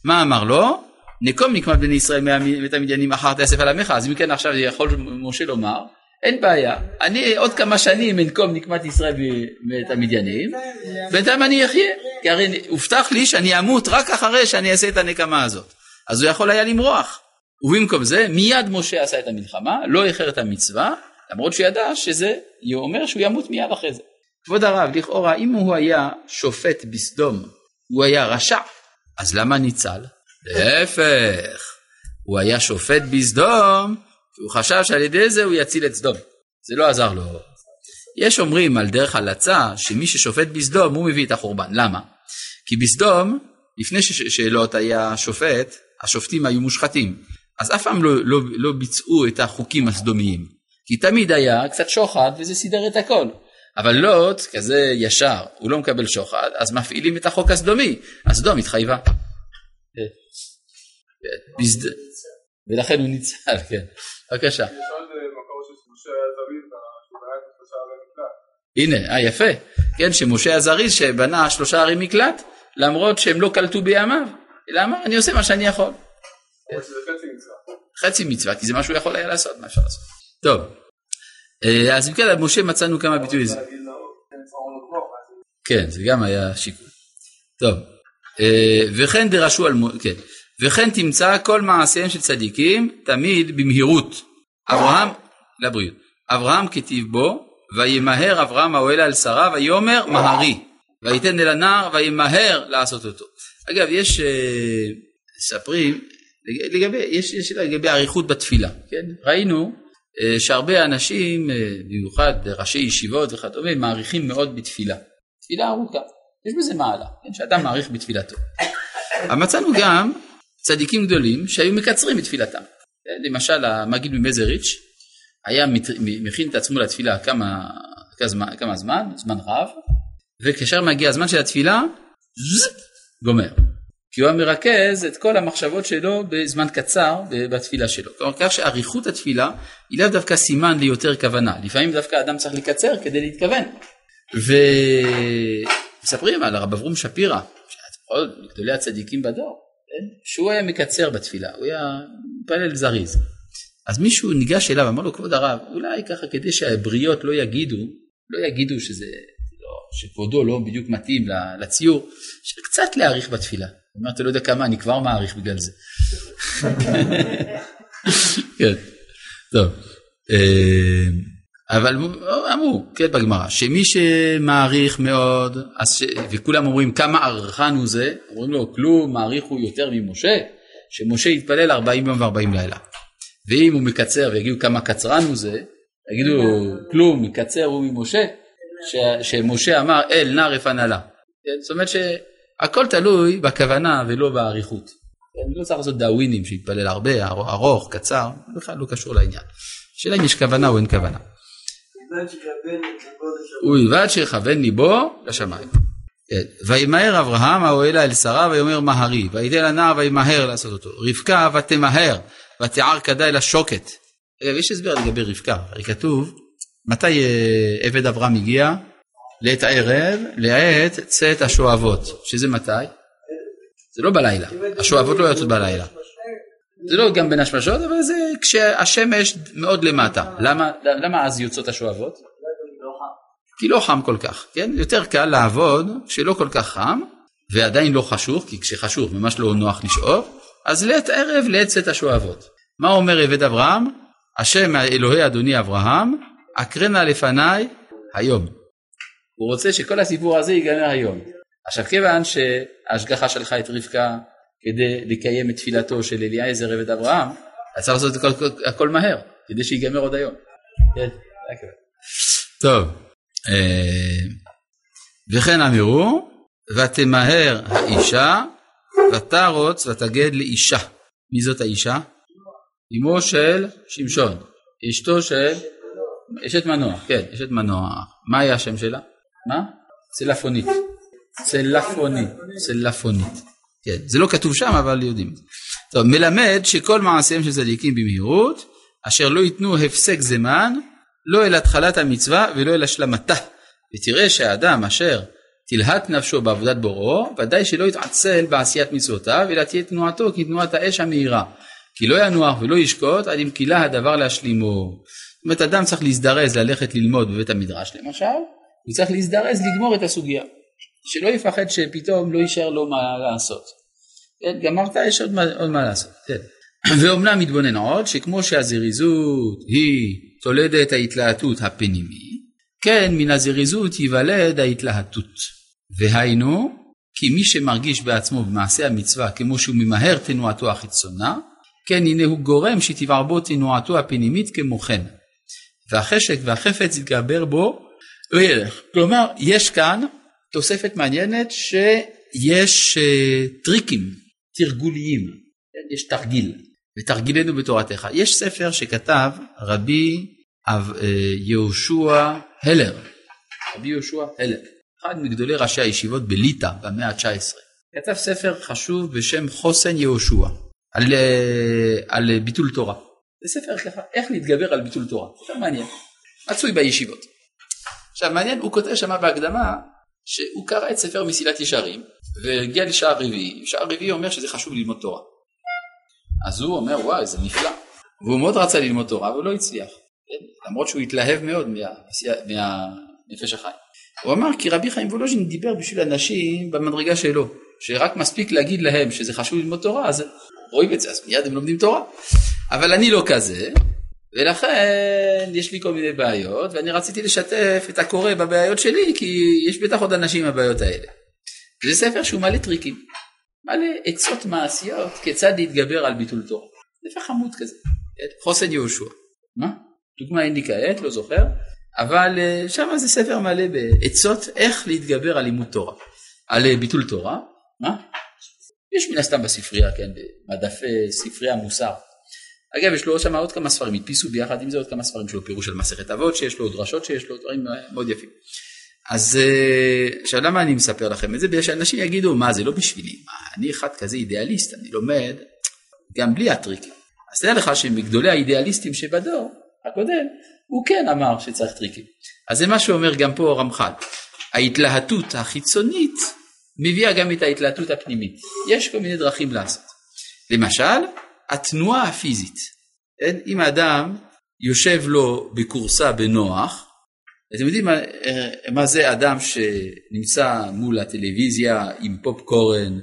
A: מה אמר לו? נקום נקמת בני ישראל מת המדיינים אחר תאסף על עמך, אז אם כן עכשיו יכול משה לומר, אין בעיה, אני עוד כמה שנים אנקום נקמת ישראל ואת המדיינים, בינתיים אני אחיה, כי הרי הובטח לי שאני אמות רק אחרי שאני אעשה את הנקמה הזאת. אז הוא יכול היה למרוח. ובמקום זה, מיד משה עשה את המלחמה, לא איחר את המצווה, למרות שהוא ידע שזה אומר שהוא ימות מיד אחרי זה. כבוד הרב, לכאורה, אם הוא היה שופט בסדום, הוא היה רשע, אז למה ניצל? להפך, הוא היה שופט בסדום, הוא חשב שעל ידי זה הוא יציל את סדום. זה לא עזר לו. יש אומרים על דרך הלצה שמי ששופט בסדום הוא מביא את החורבן. למה? כי בסדום, לפני שלוט היה שופט, השופטים היו מושחתים. אז אף פעם לא, לא, לא ביצעו את החוקים הסדומיים. כי תמיד היה קצת שוחד וזה סידר את הכל. אבל לוט כזה ישר, הוא לא מקבל שוחד, אז מפעילים את החוק הסדומי. הסדום התחייבה. ולכן הוא ניצל, כן. בבקשה.
D: אה, מקלט.
A: הנה, אה יפה, כן, שמשה הזריז שבנה שלושה ערי מקלט, למרות שהם לא קלטו בימיו. למה? אני עושה מה שאני יכול.
D: חצי מצווה.
A: חצי מצווה, כי זה מה שהוא יכול היה לעשות, מה אפשר לעשות. טוב, אה, אז אם כן, על משה מצאנו כמה ביטויים.
D: כן,
A: זה גם היה שיקול. טוב, אה, וכן דרשו על, מו- כן, וכן תמצא כל מעשיהם של צדיקים תמיד במהירות. אברהם, לבריאות, אברהם כתיב בו, וימהר אברהם האוהלה אל שרה, ויאמר מהרי, ויתן אל הנער, וימהר לעשות אותו. אגב, יש, אה, מספרים, לג- לגבי, יש, שאלה לגבי אריכות בתפילה, כן? ראינו אה, שהרבה אנשים, אה, במיוחד ראשי ישיבות וכדומה, מעריכים מאוד בתפילה. תפילה ארוכה, יש בזה מעלה, כן? שאדם מעריך בתפילתו. אבל מצאנו גם צדיקים גדולים שהיו מקצרים את תפילתם. כן? למשל המגיד ממזריץ' היה מכין את עצמו לתפילה כמה, כמה, כמה זמן, זמן רב, וכאשר מגיע הזמן של התפילה, גומר. כי הוא היה מרכז את כל המחשבות שלו בזמן קצר בתפילה שלו. כלומר, כך שאריכות התפילה היא לאו דווקא סימן ליותר כוונה. לפעמים דווקא אדם צריך לקצר כדי להתכוון. ומספרים על הרב אברום שפירא, שהיה גדולי הצדיקים בדור, כן? שהוא היה מקצר בתפילה, הוא היה מתפלל זריז. אז מישהו ניגש אליו, אמר לו, כבוד הרב, אולי ככה כדי שהבריות לא יגידו, לא יגידו שזה, לא, שכבודו לא בדיוק מתאים לציור, שקצת להאריך בתפילה. הוא אומר, אתה לא יודע כמה, אני כבר מעריך בגלל זה. כן, טוב. אה, אבל אמרו, כן בגמרא, שמי שמעריך מאוד, ש... וכולם אומרים כמה ערכן הוא זה, אומרים לו כלום, מעריך הוא יותר ממשה, שמשה יתפלל 40 יום ו-40 לילה. ואם הוא מקצר ויגידו כמה קצרן הוא זה, יגידו כלום, מקצר הוא ממשה, ש... שמשה אמר אל נא רפנה לה. כן? זאת אומרת שהכל תלוי בכוונה ולא באריכות. כן? לא צריך לעשות דאווינים שיתפלל הרבה, ארוך, קצר, בכלל לא קשור לעניין. השאלה אם יש כוונה או אין כוונה. ובלבד שיכוון ליבו לשמיים. כן. וימהר אברהם האוהלה אל שרה ויאמר מהרי ויתן לנער וימהר לעשות אותו. רבקה ותמהר ותיער כדאי לשוקת. אגב יש הסבר לגבי רבקה, הרי כתוב מתי אה, עבד אברהם הגיע? לעת הערב, לעת צאת השואבות, שזה מתי? זה לא בלילה, השואבות לא יוצאות בלילה. זה לא גם בין השמשות, אבל זה כשהשמש מאוד למטה. למה, למה אז יוצאות השואבות? כי לא חם כל כך, כן? יותר קל לעבוד כשלא כל כך חם, ועדיין לא חשוך, כי כשחשוך ממש לא נוח לשאוב, אז לעת ערב לעת צאת השואבות. מה אומר עבד אברהם? השם אלוהי אדוני אברהם, אקרנה לפניי היום. הוא רוצה שכל הסיפור הזה ייגמר היום. עכשיו כיוון שההשגחה שלחה את רבקה כדי לקיים את תפילתו של אליעזר עבד אברהם, אז צריך לעשות את הכל, הכל מהר, כדי שיגמר עוד היום. כן. טוב, אה, וכן אמרו, ותמהר האישה, ותרוץ ותגד לאישה. מי זאת האישה? אמו של שמשון, אשתו של אשת מנוע, כן, אשת מנוע. מה היה השם שלה? מה? צלפונית. צלפונית, צלפונית. כן, זה לא כתוב שם אבל יודעים. טוב, מלמד שכל מעשיהם של צדיקים במהירות, אשר לא ייתנו הפסק זמן, לא אל התחלת המצווה ולא אל השלמתה. ותראה שהאדם אשר תלהט נפשו בעבודת בוראו, ודאי שלא יתעצל בעשיית מצוותיו, אלא תהיה תנועתו כתנועת האש המהירה. כי לא ינוח ולא ישקוט עד אם כילה הדבר להשלימו. זאת אומרת, אדם צריך להזדרז ללכת ללמוד בבית המדרש למשל, הוא צריך להזדרז לגמור את הסוגיה. שלא יפחד שפתאום לא יישאר לו מה לעשות. כן, גמרת, יש עוד מה, עוד מה לעשות. כן. (clears throat) ואומנם מתבונן עוד, שכמו שהזריזות היא תולדת ההתלהטות הפנימית, כן, מן הזריזות ייוולד ההתלהטות. והיינו, כי מי שמרגיש בעצמו במעשה המצווה כמו שהוא ממהר תנועתו החיצונה, כן הנה הוא גורם שתבער בו תנועתו הפנימית כמו כן. והחשק והחפץ יתגבר בו. כלומר, יש כאן תוספת מעניינת שיש uh, טריקים תרגוליים, כן, יש תרגיל, ותרגילנו בתורתך. יש ספר שכתב רבי uh, יהושע הלר, רבי יהושע הלר, אחד מגדולי ראשי הישיבות בליטא במאה ה-19. כתב ספר חשוב בשם חוסן יהושע, על, uh, על ביטול תורה. זה ספר ככה, איך להתגבר על ביטול תורה, ספר מעניין, מצוי בישיבות. עכשיו מעניין, הוא כותב שמה בהקדמה שהוא קרא את ספר מסילת ישרים והגיע לשער רביעי, שער רביעי אומר שזה חשוב ללמוד תורה. אז הוא אומר וואי זה נפלא, והוא מאוד רצה ללמוד תורה אבל לא הצליח? למרות שהוא התלהב מאוד מהנפש החיים. הוא אמר כי רבי חיים וולוז'ין דיבר בשביל אנשים במדרגה שלו, שרק מספיק להגיד להם שזה חשוב ללמוד תורה אז רואים את זה אז מיד הם לומדים תורה. אבל אני לא כזה, ולכן יש לי כל מיני בעיות ואני רציתי לשתף את הקורא בבעיות שלי כי יש בטח עוד אנשים עם הבעיות האלה. זה ספר שהוא מלא טריקים, מלא עצות מעשיות כיצד להתגבר על ביטול תורה. ספר חמוד כזה, כן? חוסן יהושע. מה? דוגמה אין לי כעת, לא זוכר, אבל אה, שם זה ספר מלא בעצות איך להתגבר על לימוד תורה, על אה, ביטול תורה. מה? יש מן הסתם בספרייה, כן, במדפי ספרי המוסר. אגב, יש לו שם עוד כמה ספרים, הדפיסו ביחד עם זה עוד כמה ספרים שלו, פירוש על מסכת אבות שיש לו, דרשות שיש לו, דברים מאוד יפים. אז אה, עכשיו למה אני מספר לכם את זה? בגלל שאנשים יגידו, מה זה לא בשבילי, מה, אני אחד כזה אידיאליסט, אני לומד גם בלי הטריקים. אז תדע לך שמגדולי האידיאליסטים שבדור הקודם, הוא כן אמר שצריך טריקים. אז זה מה שאומר גם פה רמח"ל. ההתלהטות החיצונית מביאה גם את ההתלהטות הפנימית. יש כל מיני דרכים לעשות. למשל, התנועה הפיזית. אם האדם יושב לו בכורסה בנוח, אתם יודעים מה, מה זה אדם שנמצא מול הטלוויזיה עם פופקורן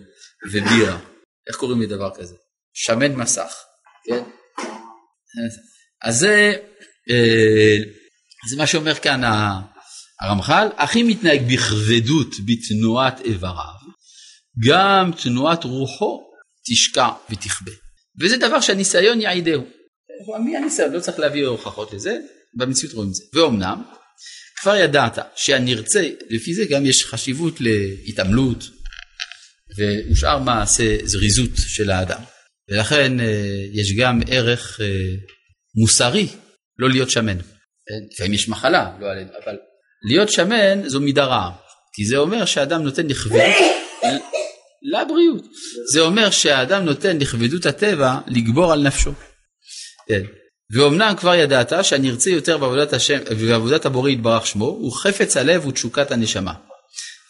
A: ובירה, איך קוראים לדבר כזה? שמן מסך, כן? אז זה, אה, זה מה שאומר כאן הרמח"ל, אחי מתנהג בכבדות בתנועת איבריו, גם תנועת רוחו תשקע ותכבה. וזה דבר שהניסיון יעידהו. מי הניסיון? לא צריך להביא הוכחות לזה, במציאות רואים את זה. ואומנם, כבר ידעת שהנרצה, לפי זה גם יש חשיבות להתעמלות ושאר מעשה זריזות של האדם. ולכן אה, יש גם ערך אה, מוסרי לא להיות שמן. לפעמים יש מחלה, לא עלינו, אבל להיות שמן זו מידה רעה. כי זה אומר שאדם נותן לכבדות לבריאות. זה אומר שהאדם נותן לכבדות הטבע לגבור על נפשו. כן. ואומנם כבר ידעת שהנרצה יותר בעבודת השם ובעבודת הבורא יתברך שמו הוא חפץ הלב ותשוקת הנשמה.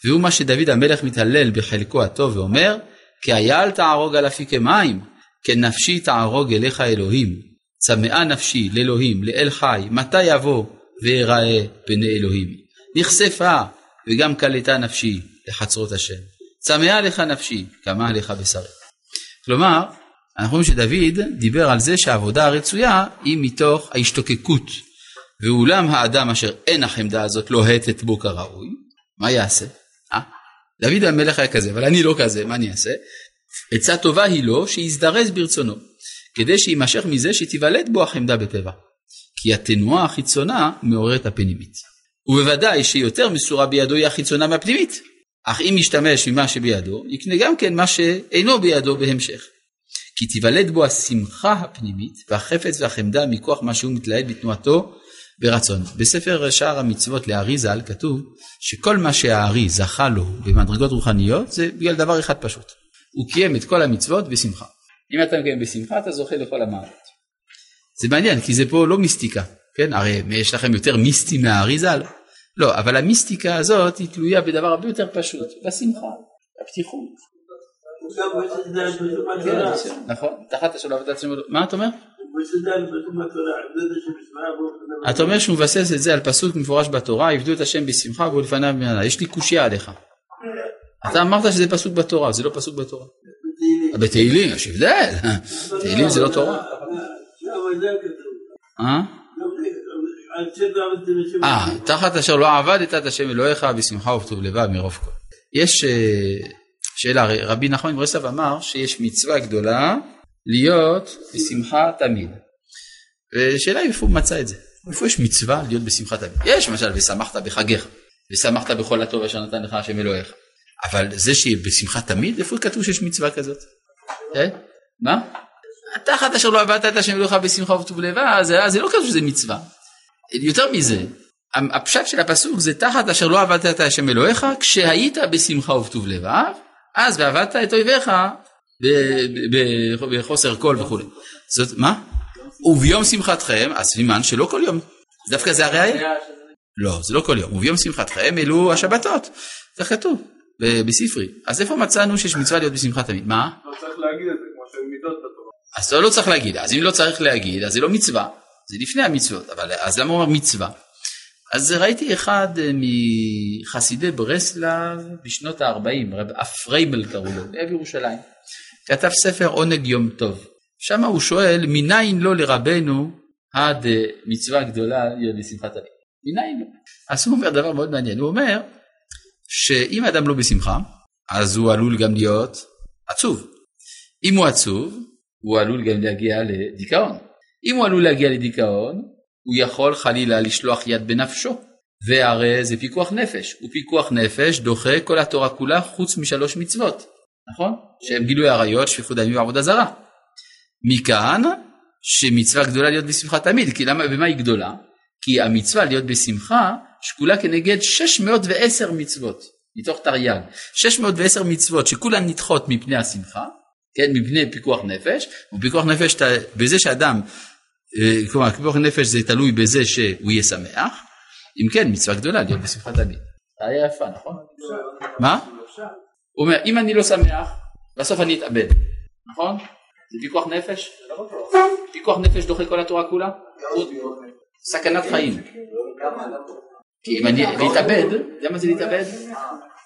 A: והוא מה שדוד המלך מתהלל בחלקו הטוב ואומר כי אייל תערוג על אפיקי מים כן נפשי תערוג אליך אלוהים צמאה נפשי לאלוהים לאל חי מתי יבוא ואראה פני אלוהים נחשפה וגם קלטה נפשי לחצרות השם צמאה לך נפשי, קמה לך בשרי. כלומר, אנחנו רואים שדוד דיבר על זה שהעבודה הרצויה היא מתוך ההשתוקקות. ואולם האדם אשר אין החמדה הזאת לוהטת בו כראוי, מה יעשה? אה? דוד המלך היה כזה, אבל אני לא כזה, מה אני אעשה? עצה טובה היא לו שיזדרז ברצונו, כדי שיימשך מזה שתיוולד בו החמדה בטבע. כי התנועה החיצונה מעוררת הפנימית. ובוודאי שיותר מסורה בידו היא החיצונה מהפנימית. אך אם ישתמש ממה שבידו, יקנה גם כן מה שאינו בידו בהמשך. כי תיוולד בו השמחה הפנימית והחפץ והחמדה מכוח מה שהוא מתלהד בתנועתו ברצון. בספר שער המצוות לארי ז"ל כתוב שכל מה שהארי זכה לו במדרגות רוחניות זה בגלל דבר אחד פשוט. הוא קיים את כל המצוות בשמחה. אם אתה מקיים בשמחה אתה זוכה לכל המעלות. זה מעניין כי זה פה לא מיסטיקה, כן? הרי יש לכם יותר מיסטי מהארי ז"ל? לא, אבל המיסטיקה הזאת היא תלויה בדבר הרבה יותר פשוט, בשמחה, בפתיחות. נכון, תחת השם עבודת השם, מה אתה אומר? אתה אומר שהוא מבסס את זה על פסוק מפורש בתורה, עבדו את השם בשמחה ובואו לפניו במעלה. יש לי קושייה עליך. אתה אמרת שזה פסוק בתורה, זה לא פסוק בתורה. בתהילים, יש הבדל. (laughs) תהילים זה לא תורה. אה? אה, תחת אשר לא עבדת את השם אלוהיך בשמחה ובטוב לבב מרוב כל. יש אה, שאלה, רבי נחמן ברסלב אמר שיש מצווה גדולה להיות בשמחה תמיד. ושאלה איפה הוא מצא את זה. איפה יש מצווה להיות בשמחה תמיד? יש למשל ושמחת בחגיך, ושמחת בכל הטוב אשר נתן לך השם אלוהיך. אבל זה שיהיה בשמחה תמיד, איפה כתוב שיש מצווה כזאת? אה? מה? תחת אשר לא עבדת את השם אלוהיך בשמחה ובטוב לבב, זה לא כתוב שזה מצווה. יותר מזה, הפשט של הפסוק זה תחת אשר לא עבדת את השם אלוהיך כשהיית בשמחה ובטוב לבב, אז ועבדת את אויביך בחוסר קול וכולי. זאת, מה? וביום שמחתכם, אז סימן שלא כל יום. דווקא זה הראייה. לא, זה לא כל יום. וביום שמחתכם אלו השבתות. זה כתוב בספרי. אז איפה מצאנו שיש מצווה להיות בשמחה תמיד? מה?
D: לא צריך להגיד את זה כמו שהן מידות בתורה.
A: אז אתה לא צריך להגיד. אז אם לא צריך להגיד, אז זה לא מצווה. זה לפני המצוות. אבל אז למה הוא אומר מצווה? אז ראיתי אחד מחסידי ברסלב בשנות ה-40, רב אפריימל קראו לו, ליד ירושלים. כתב ספר עונג יום טוב. שם הוא שואל, מניין לא לרבנו עד אה, מצווה גדולה לשמחת הלב? מניין לא? אז הוא אומר דבר מאוד מעניין, הוא אומר שאם אדם לא בשמחה, אז הוא עלול גם להיות עצוב. אם הוא עצוב, הוא עלול גם להגיע לדיכאון. אם הוא עלול להגיע לדיכאון, הוא יכול חלילה לשלוח יד בנפשו. והרי זה פיקוח נפש, ופיקוח נפש דוחה כל התורה כולה חוץ משלוש מצוות, נכון? שהם גילוי עריות, שפיכות דמים ועבודה זרה. מכאן שמצווה גדולה להיות בשמחה תמיד, כי למה, במה היא גדולה? כי המצווה להיות בשמחה שקולה כנגד 610 מצוות, מתוך תרי"ג. 610 מצוות שכולן נדחות מפני השמחה, כן, מפני פיקוח נפש, ופיקוח נפש בזה שאדם, אה, כלומר פיקוח נפש זה תלוי בזה שהוא יהיה שמח, אם כן מצווה גדולה להיות בשמחה תמיד. היה יפה, נכון? מה? הוא אומר, אם אני לא שמח, בסוף אני אתאבד, נכון? זה פיקוח נפש? פיקוח נפש דוחה כל התורה כולה? סכנת חיים. כי אם אני להתאבד, יודע מה זה להתאבד?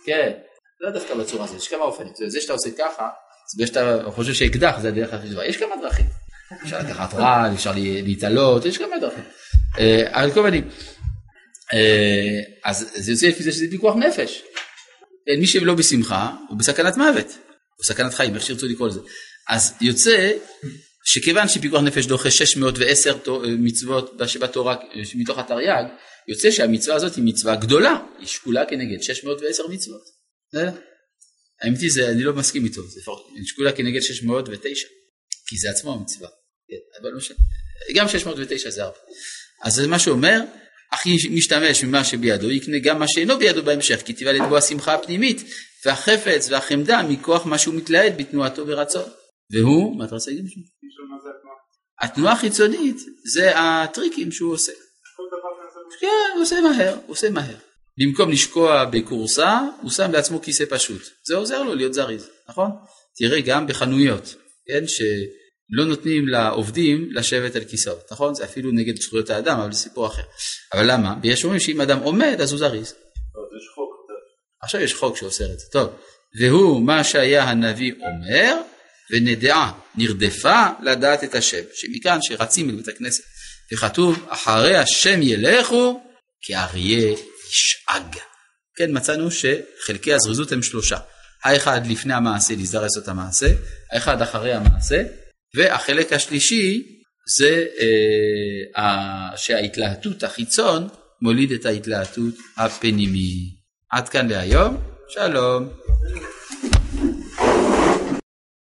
A: כן, לא דווקא בצורה הזאת, יש כמה אופנים. זה שאתה עושה ככה, זה שאתה חושב שאקדח זה הדרך הכי טובה, יש כמה דרכים. אפשר לקחת רעל, אפשר להתעלות, יש כמה דרכים. אה, על כל פנים, אה, אז זה יוצא לפי זה שזה פיקוח נפש. אה, מי שלא בשמחה הוא בסכנת מוות, או סכנת חיים, איך שירצו לקרוא לזה. אז יוצא שכיוון שפיקוח נפש דוחה 610 מצוות שבתורה מתוך התרי"ג, יוצא שהמצווה הזאת היא מצווה גדולה, היא שקולה כנגד 610 מצוות. האמת היא, זה, אני לא מסכים איתו, זה שקולה כנגד 609, כי זה עצמו המצווה. אבל גם 609 זה הרבה. אז זה מה שאומר, אם משתמש ממה שבידו, יקנה גם מה שאינו בידו בהמשך, כי תיוולד בו השמחה הפנימית, והחפץ והחמדה מכוח מה שהוא מתלהד בתנועתו ברצון. והוא, מה אתה רוצה להגיד? התנועה החיצונית זה הטריקים שהוא עושה. כן, הוא עושה מהר, הוא עושה מהר. במקום לשקוע בכורסה, הוא שם לעצמו כיסא פשוט. זה עוזר לו להיות זריז, נכון? תראה גם בחנויות, כן, שלא נותנים לעובדים לשבת על כיסאות, נכון? זה אפילו נגד זכויות האדם, אבל זה סיפור אחר. אבל למה? יש אומרים שאם אדם עומד, אז הוא זריז. עכשיו יש חוק שאוסר את זה. טוב, והוא מה שהיה הנביא אומר, ונדעה, נרדפה לדעת את השם, שמכאן שרצים אל בית הכנסת, וכתוב, אחרי השם ילכו, כאריה ישאג. כן, מצאנו שחלקי הזריזות הם שלושה. האחד לפני המעשה להזדרז את המעשה, האחד אחרי המעשה, והחלק השלישי זה אה, שההתלהטות החיצון מוליד את ההתלהטות הפנימית. עד כאן להיום, שלום.